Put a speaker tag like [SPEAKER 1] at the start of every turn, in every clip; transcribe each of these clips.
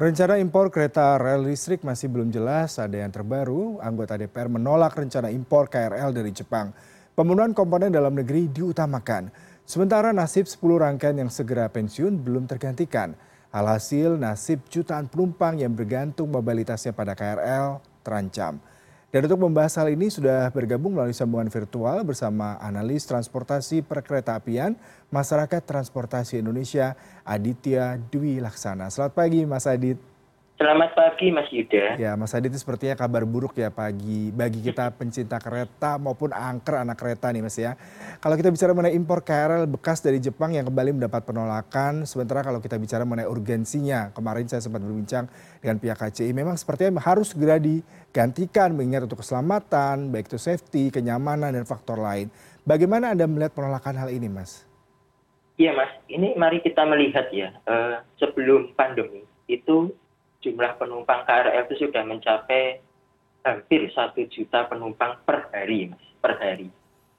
[SPEAKER 1] rencana impor kereta rel listrik masih belum jelas. Ada yang terbaru anggota dpr menolak rencana impor krl dari jepang. Pemenuhan komponen dalam negeri diutamakan. Sementara nasib sepuluh rangkaian yang segera pensiun belum tergantikan. Alhasil nasib jutaan penumpang yang bergantung mobilitasnya pada krl terancam dan untuk membahas hal ini sudah bergabung melalui sambungan virtual bersama analis transportasi perkereta apian masyarakat transportasi indonesia aditya dwi laksana. Selamat pagi mas adit
[SPEAKER 2] Selamat pagi Mas Yuda.
[SPEAKER 1] Ya Mas Adit sepertinya kabar buruk ya pagi bagi kita pencinta kereta maupun angker anak kereta nih Mas ya. Kalau kita bicara mengenai impor KRL bekas dari Jepang yang kembali mendapat penolakan, sementara kalau kita bicara mengenai urgensinya, kemarin saya sempat berbincang dengan pihak KCI, memang sepertinya harus segera digantikan mengingat untuk keselamatan, baik itu safety, kenyamanan, dan faktor lain. Bagaimana Anda melihat penolakan hal ini Mas?
[SPEAKER 2] Iya Mas, ini mari kita melihat ya, uh, sebelum pandemi itu jumlah penumpang krl itu sudah mencapai hampir satu juta penumpang per hari mas per hari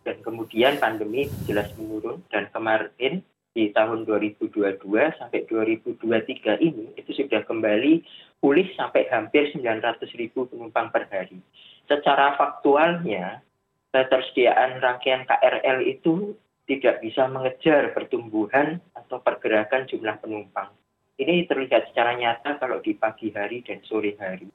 [SPEAKER 2] dan kemudian pandemi jelas menurun dan kemarin di tahun 2022 sampai 2023 ini itu sudah kembali pulih sampai hampir 900 ribu penumpang per hari. Secara faktualnya, ketersediaan rangkaian KRL itu tidak bisa mengejar pertumbuhan atau pergerakan jumlah penumpang ini terlihat secara nyata kalau di pagi hari dan sore hari.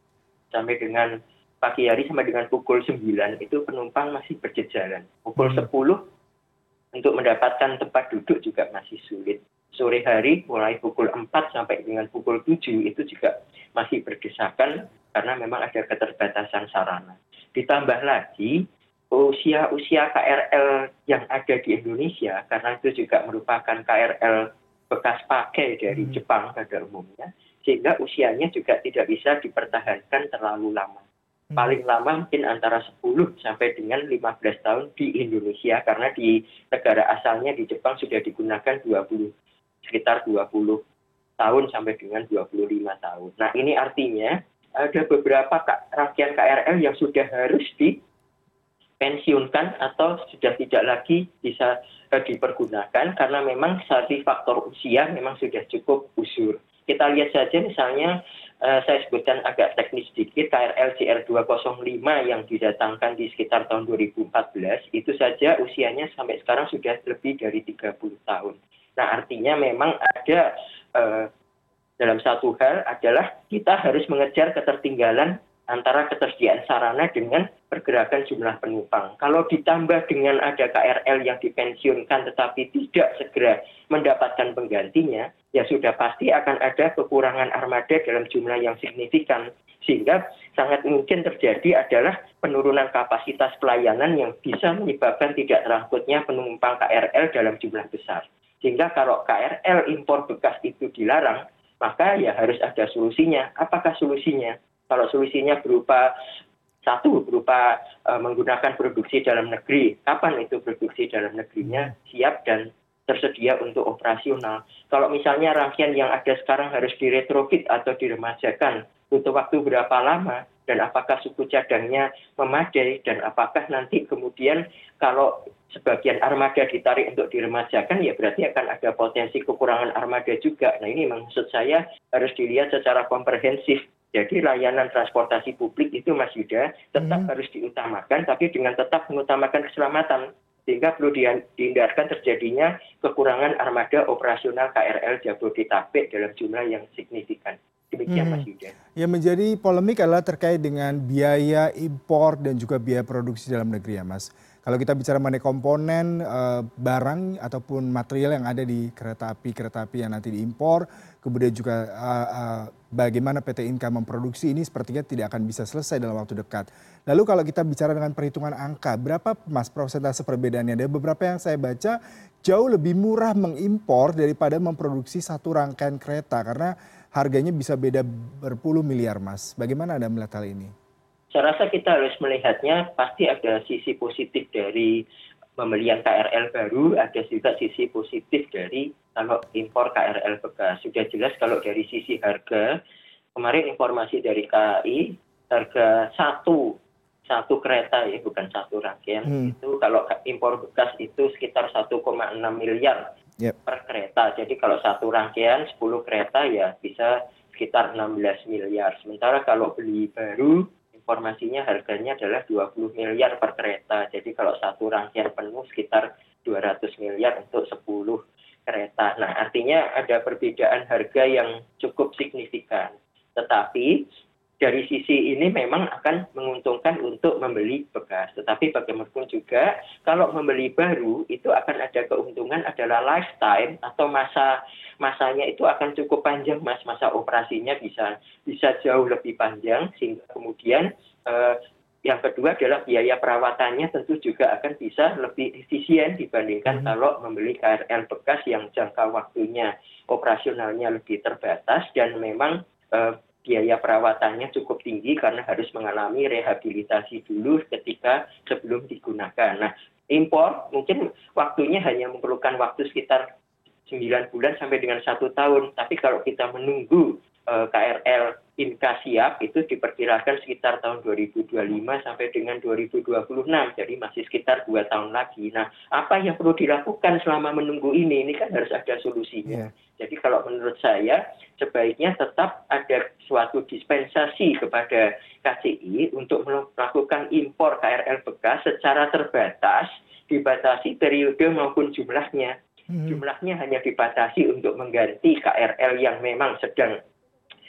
[SPEAKER 2] Sampai dengan pagi hari sampai dengan pukul 9 itu penumpang masih berjejalan. Pukul hmm. 10 untuk mendapatkan tempat duduk juga masih sulit. Sore hari mulai pukul 4 sampai dengan pukul 7 itu juga masih berdesakan karena memang ada keterbatasan sarana. Ditambah lagi usia-usia KRL yang ada di Indonesia karena itu juga merupakan KRL bekas pakai dari hmm. Jepang pada umumnya, sehingga usianya juga tidak bisa dipertahankan terlalu lama. Hmm. Paling lama mungkin antara 10 sampai dengan 15 tahun di Indonesia, karena di negara asalnya di Jepang sudah digunakan 20, sekitar 20 tahun sampai dengan 25 tahun. Nah ini artinya ada beberapa rangkaian KRL yang sudah harus di pensiunkan atau sudah tidak lagi bisa eh, dipergunakan karena memang satu faktor usia memang sudah cukup usur. Kita lihat saja misalnya uh, saya sebutkan agak teknis sedikit KRL CR205 yang didatangkan di sekitar tahun 2014 itu saja usianya sampai sekarang sudah lebih dari 30 tahun. Nah artinya memang ada uh, dalam satu hal adalah kita harus mengejar ketertinggalan antara ketersediaan sarana dengan pergerakan jumlah penumpang. Kalau ditambah dengan ada KRL yang dipensiunkan tetapi tidak segera mendapatkan penggantinya, ya sudah pasti akan ada kekurangan armada dalam jumlah yang signifikan. Sehingga sangat mungkin terjadi adalah penurunan kapasitas pelayanan yang bisa menyebabkan tidak terangkutnya penumpang KRL dalam jumlah besar. Sehingga kalau KRL impor bekas itu dilarang, maka ya harus ada solusinya. Apakah solusinya? Kalau solusinya berupa satu berupa uh, menggunakan produksi dalam negeri. Kapan itu produksi dalam negerinya siap dan tersedia untuk operasional? Kalau misalnya rangkaian yang ada sekarang harus diretrofit atau diremajakan butuh waktu berapa lama? Dan apakah suku cadangnya memadai? Dan apakah nanti kemudian kalau sebagian armada ditarik untuk diremajakan ya berarti akan ada potensi kekurangan armada juga. Nah ini maksud saya harus dilihat secara komprehensif jadi layanan transportasi publik itu Mas Yuda tetap hmm. harus diutamakan, tapi dengan tetap mengutamakan keselamatan. Sehingga perlu dihindarkan terjadinya kekurangan armada operasional KRL Jabodetabek dalam jumlah yang signifikan. Demikian hmm. Mas Yuda.
[SPEAKER 1] Yang menjadi polemik adalah terkait dengan biaya impor dan juga biaya produksi dalam negeri ya Mas. Kalau kita bicara mengenai komponen uh, barang ataupun material yang ada di kereta api kereta api yang nanti diimpor, kemudian juga uh, uh, bagaimana PT Inka memproduksi ini sepertinya tidak akan bisa selesai dalam waktu dekat. Lalu kalau kita bicara dengan perhitungan angka, berapa mas persentase perbedaannya? Ada beberapa yang saya baca jauh lebih murah mengimpor daripada memproduksi satu rangkaian kereta karena harganya bisa beda berpuluh miliar mas. Bagaimana Anda melihat hal ini?
[SPEAKER 2] Saya rasa kita harus melihatnya pasti ada sisi positif dari pembelian KRL baru, ada juga sisi positif dari kalau impor KRL bekas. Sudah jelas kalau dari sisi harga, kemarin informasi dari KAI, harga satu satu kereta ya bukan satu rangkaian hmm. itu kalau impor bekas itu sekitar 1,6 miliar yep. per kereta. Jadi kalau satu rangkaian 10 kereta ya bisa sekitar 16 miliar. Sementara kalau beli baru, informasinya harganya adalah 20 miliar per kereta. Jadi kalau satu rangkaian penuh sekitar 200 miliar untuk 10 kereta. Nah, artinya ada perbedaan harga yang cukup signifikan. Tetapi dari sisi ini memang akan menguntungkan untuk membeli bekas. Tetapi bagaimanapun juga kalau membeli baru itu akan ada keuntungan adalah lifetime atau masa masanya itu akan cukup panjang mas masa operasinya bisa bisa jauh lebih panjang sehingga kemudian eh, yang kedua adalah biaya perawatannya tentu juga akan bisa lebih efisien dibandingkan hmm. kalau membeli KRL bekas yang jangka waktunya operasionalnya lebih terbatas dan memang eh, biaya perawatannya cukup tinggi karena harus mengalami rehabilitasi dulu ketika sebelum digunakan. Nah, impor mungkin waktunya hanya memerlukan waktu sekitar 9 bulan sampai dengan satu tahun. Tapi kalau kita menunggu uh, KRL Inka siap itu diperkirakan sekitar tahun 2025 sampai dengan 2026. Jadi masih sekitar dua tahun lagi. Nah, apa yang perlu dilakukan selama menunggu ini? Ini kan harus ada solusinya. Yeah. Jadi kalau menurut saya sebaiknya tetap ada suatu dispensasi kepada KCI untuk melakukan impor KRL bekas secara terbatas, dibatasi periode maupun jumlahnya. Hmm. Jumlahnya hanya dibatasi untuk mengganti KRL yang memang sedang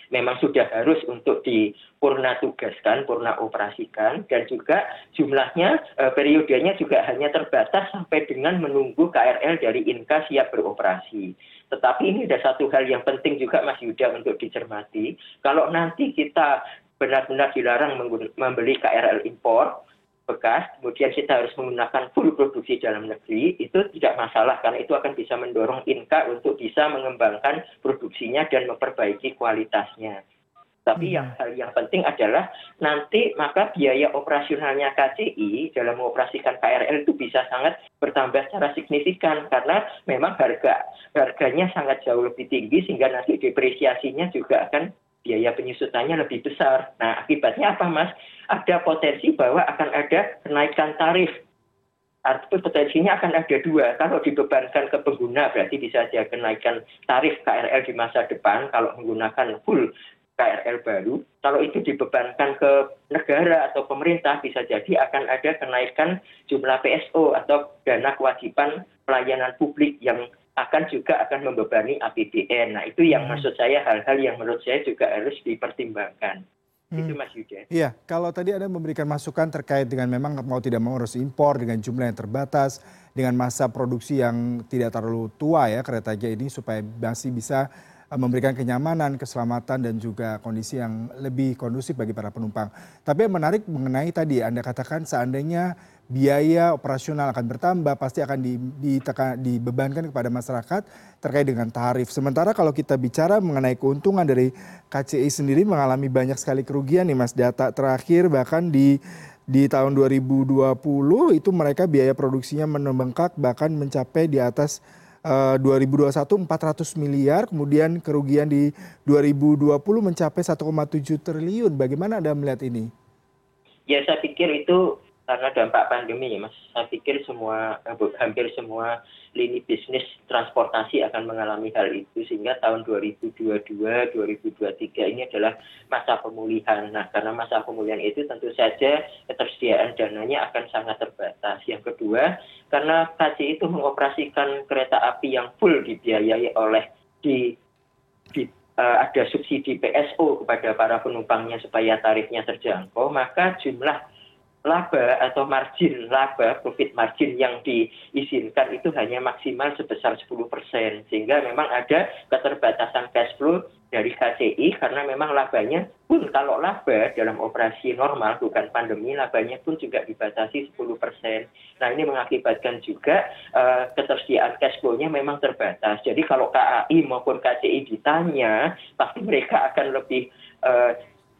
[SPEAKER 2] memang sudah harus untuk dipurna tugaskan, purna operasikan, dan juga jumlahnya e, periodenya juga hanya terbatas sampai dengan menunggu KRL dari Inka siap beroperasi. Tetapi ini ada satu hal yang penting juga Mas Yuda untuk dicermati. Kalau nanti kita benar-benar dilarang membeli KRL impor, bekas, kemudian kita harus menggunakan full produksi dalam negeri, itu tidak masalah karena itu akan bisa mendorong INKA untuk bisa mengembangkan produksinya dan memperbaiki kualitasnya. Tapi hmm. yang hal yang penting adalah nanti maka biaya operasionalnya KCI dalam mengoperasikan KRL itu bisa sangat bertambah secara signifikan karena memang harga harganya sangat jauh lebih tinggi sehingga nanti depresiasinya juga akan biaya penyusutannya lebih besar. Nah, akibatnya apa, Mas? Ada potensi bahwa akan ada kenaikan tarif. Artinya potensinya akan ada dua. Kalau dibebankan ke pengguna berarti bisa saja kenaikan tarif KRL di masa depan kalau menggunakan full KRL baru. Kalau itu dibebankan ke negara atau pemerintah bisa jadi akan ada kenaikan jumlah PSO atau dana kewajiban pelayanan publik yang akan juga akan membebani apbn nah itu yang hmm. maksud saya hal-hal yang menurut saya juga harus dipertimbangkan hmm. itu Mas Yuda.
[SPEAKER 1] Iya, kalau tadi Anda memberikan masukan terkait dengan memang mau tidak mau harus impor dengan jumlah yang terbatas, dengan masa produksi yang tidak terlalu tua ya keretanya ini supaya masih bisa memberikan kenyamanan, keselamatan dan juga kondisi yang lebih kondusif bagi para penumpang. Tapi yang menarik mengenai tadi Anda katakan seandainya biaya operasional akan bertambah, pasti akan dibebankan kepada masyarakat terkait dengan tarif. Sementara kalau kita bicara mengenai keuntungan dari KCI sendiri mengalami banyak sekali kerugian nih Mas. Data terakhir bahkan di di tahun 2020 itu mereka biaya produksinya membengkak bahkan mencapai di atas 2021 400 miliar, kemudian kerugian di 2020 mencapai 1,7 triliun. Bagaimana Anda melihat ini?
[SPEAKER 2] Ya saya pikir itu karena dampak pandemi ya mas saya pikir semua eh, hampir semua lini bisnis transportasi akan mengalami hal itu sehingga tahun 2022 2023 ini adalah masa pemulihan nah karena masa pemulihan itu tentu saja ketersediaan dananya akan sangat terbatas yang kedua karena KCI itu mengoperasikan kereta api yang full dibiayai oleh di, di uh, ada subsidi PSO kepada para penumpangnya supaya tarifnya terjangkau maka jumlah laba atau margin laba profit margin yang diizinkan itu hanya maksimal sebesar 10 persen. Sehingga memang ada keterbatasan cash flow dari KCI karena memang labanya pun kalau laba dalam operasi normal bukan pandemi labanya pun juga dibatasi 10 persen. Nah ini mengakibatkan juga uh, ketersediaan cash flow-nya memang terbatas. Jadi kalau KAI maupun KCI ditanya pasti mereka akan lebih uh,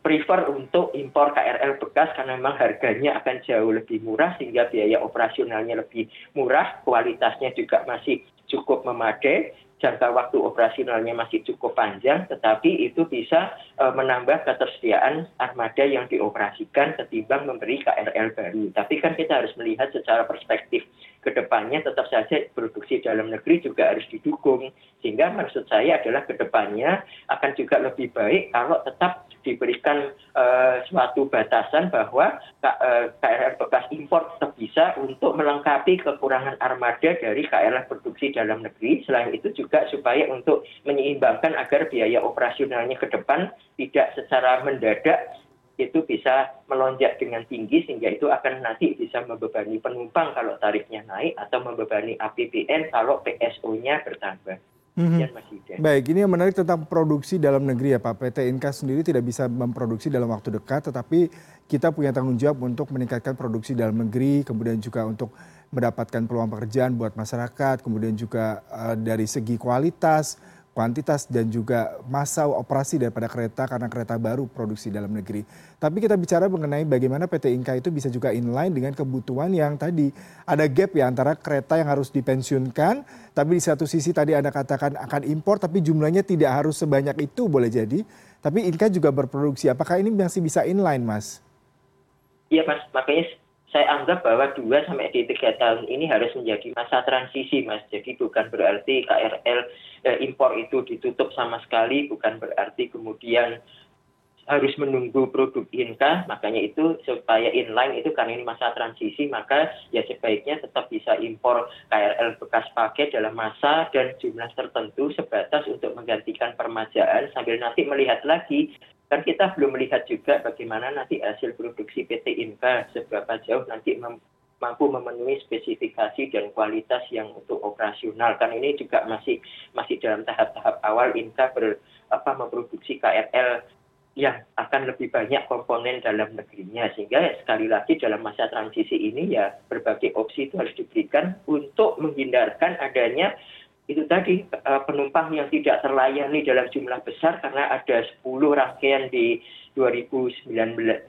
[SPEAKER 2] prefer untuk impor KRL bekas karena memang harganya akan jauh lebih murah sehingga biaya operasionalnya lebih murah, kualitasnya juga masih cukup memadai jangka waktu operasionalnya masih cukup panjang, tetapi itu bisa uh, menambah ketersediaan armada yang dioperasikan ketimbang memberi KRL baru. Tapi kan kita harus melihat secara perspektif ke depannya tetap saja produksi dalam negeri juga harus didukung. Sehingga maksud saya adalah ke depannya akan juga lebih baik kalau tetap diberikan uh, suatu batasan bahwa uh, KRL bekas impor tetap bisa untuk melengkapi kekurangan armada dari KRL produksi dalam negeri. Selain itu juga supaya untuk menyeimbangkan agar biaya operasionalnya ke depan tidak secara mendadak itu bisa melonjak dengan tinggi sehingga itu akan nanti bisa membebani penumpang kalau tarifnya naik atau membebani APBN kalau PSO-nya bertambah.
[SPEAKER 1] Mm -hmm. Baik, ini yang menarik tentang produksi dalam negeri ya Pak. PT Inka sendiri tidak bisa memproduksi dalam waktu dekat, tetapi kita punya tanggung jawab untuk meningkatkan produksi dalam negeri, kemudian juga untuk mendapatkan peluang pekerjaan buat masyarakat, kemudian juga uh, dari segi kualitas, kuantitas dan juga masa operasi daripada kereta karena kereta baru produksi dalam negeri. Tapi kita bicara mengenai bagaimana PT Inka itu bisa juga inline dengan kebutuhan yang tadi ada gap ya antara kereta yang harus dipensiunkan, tapi di satu sisi tadi Anda katakan akan impor tapi jumlahnya tidak harus sebanyak itu boleh jadi. Tapi Inka juga berproduksi. Apakah ini masih bisa inline, Mas?
[SPEAKER 2] Iya, Mas. Makanya saya anggap bahwa dua sampai di tiga tahun ini harus menjadi masa transisi, Mas. Jadi bukan berarti KRL eh, impor itu ditutup sama sekali, bukan berarti kemudian harus menunggu produk Inka, makanya itu supaya inline itu karena ini masa transisi, maka ya sebaiknya tetap bisa impor KRL bekas pakai dalam masa dan jumlah tertentu sebatas untuk menggantikan permajaan sambil nanti melihat lagi kan kita belum melihat juga bagaimana nanti hasil produksi PT Inka seberapa jauh nanti mampu memenuhi spesifikasi dan kualitas yang untuk operasional. Kan ini juga masih masih dalam tahap-tahap awal Inka ber, apa memproduksi KRL yang akan lebih banyak komponen dalam negerinya. Sehingga sekali lagi dalam masa transisi ini ya berbagai opsi itu harus diberikan untuk menghindarkan adanya itu tadi uh, penumpang yang tidak terlayani dalam jumlah besar karena ada 10 rangkaian di 2019,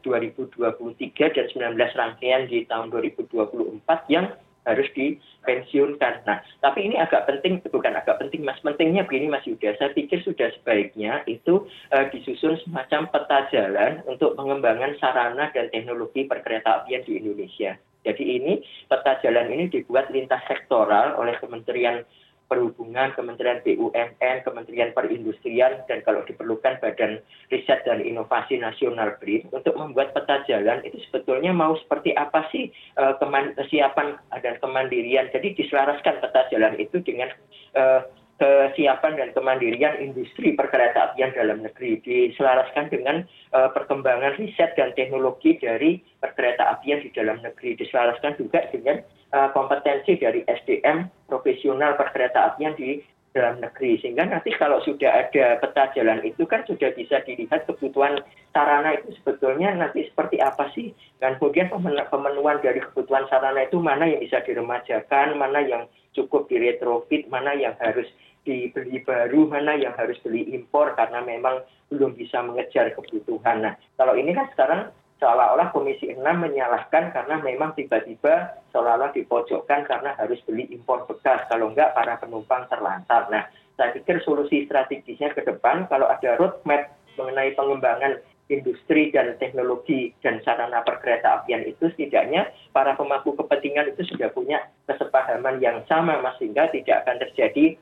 [SPEAKER 2] 2023 dan 19 rangkaian di tahun 2024 yang harus dipensiunkan. Nah, tapi ini agak penting, bukan agak penting, mas. Pentingnya begini, mas Yuda. Saya pikir sudah sebaiknya itu uh, disusun semacam peta jalan untuk pengembangan sarana dan teknologi perkereta apian di Indonesia. Jadi ini peta jalan ini dibuat lintas sektoral oleh Kementerian perhubungan, Kementerian BUMN, Kementerian Perindustrian, dan kalau diperlukan Badan Riset dan Inovasi Nasional BRIN untuk membuat peta jalan itu sebetulnya mau seperti apa sih uh, kesiapan dan kemandirian. Jadi diselaraskan peta jalan itu dengan uh, kesiapan dan kemandirian industri perkereta apian dalam negeri diselaraskan dengan uh, perkembangan riset dan teknologi dari perkereta apian di dalam negeri diselaraskan juga dengan kompetensi dari SDM profesional perkereta apian di dalam negeri sehingga nanti kalau sudah ada peta jalan itu kan sudah bisa dilihat kebutuhan sarana itu sebetulnya nanti seperti apa sih dan kemudian pemenuhan dari kebutuhan sarana itu mana yang bisa diremajakan mana yang cukup diretrofit mana yang harus dibeli baru, mana yang harus beli impor karena memang belum bisa mengejar kebutuhan. Nah, kalau ini kan sekarang seolah-olah Komisi 6 menyalahkan karena memang tiba-tiba seolah-olah dipojokkan karena harus beli impor bekas. Kalau enggak, para penumpang terlantar. Nah, saya pikir solusi strategisnya ke depan kalau ada roadmap mengenai pengembangan industri dan teknologi dan sarana perkereta apian itu setidaknya para pemangku kepentingan itu sudah punya kesepahaman yang sama sehingga tidak akan terjadi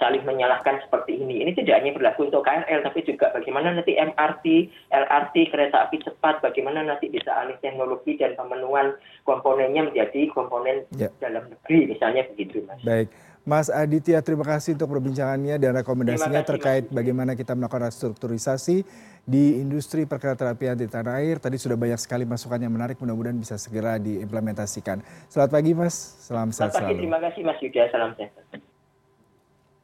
[SPEAKER 2] saling menyalahkan seperti ini. Ini tidak hanya berlaku untuk KRL, tapi juga bagaimana nanti MRT, LRT, kereta api cepat, bagaimana nanti bisa alih teknologi dan pemenuhan komponennya menjadi komponen ya. dalam negeri, misalnya begitu, Mas.
[SPEAKER 1] Baik. Mas Aditya, terima kasih untuk perbincangannya dan rekomendasinya kasih, terkait mas. bagaimana kita melakukan restrukturisasi di industri perkereta apian di tanah air. Tadi sudah banyak sekali masukan yang menarik, mudah-mudahan bisa segera diimplementasikan. Selamat pagi, Mas. Salam sehat selalu.
[SPEAKER 2] Terima kasih, Mas Yuda. Salam sehat.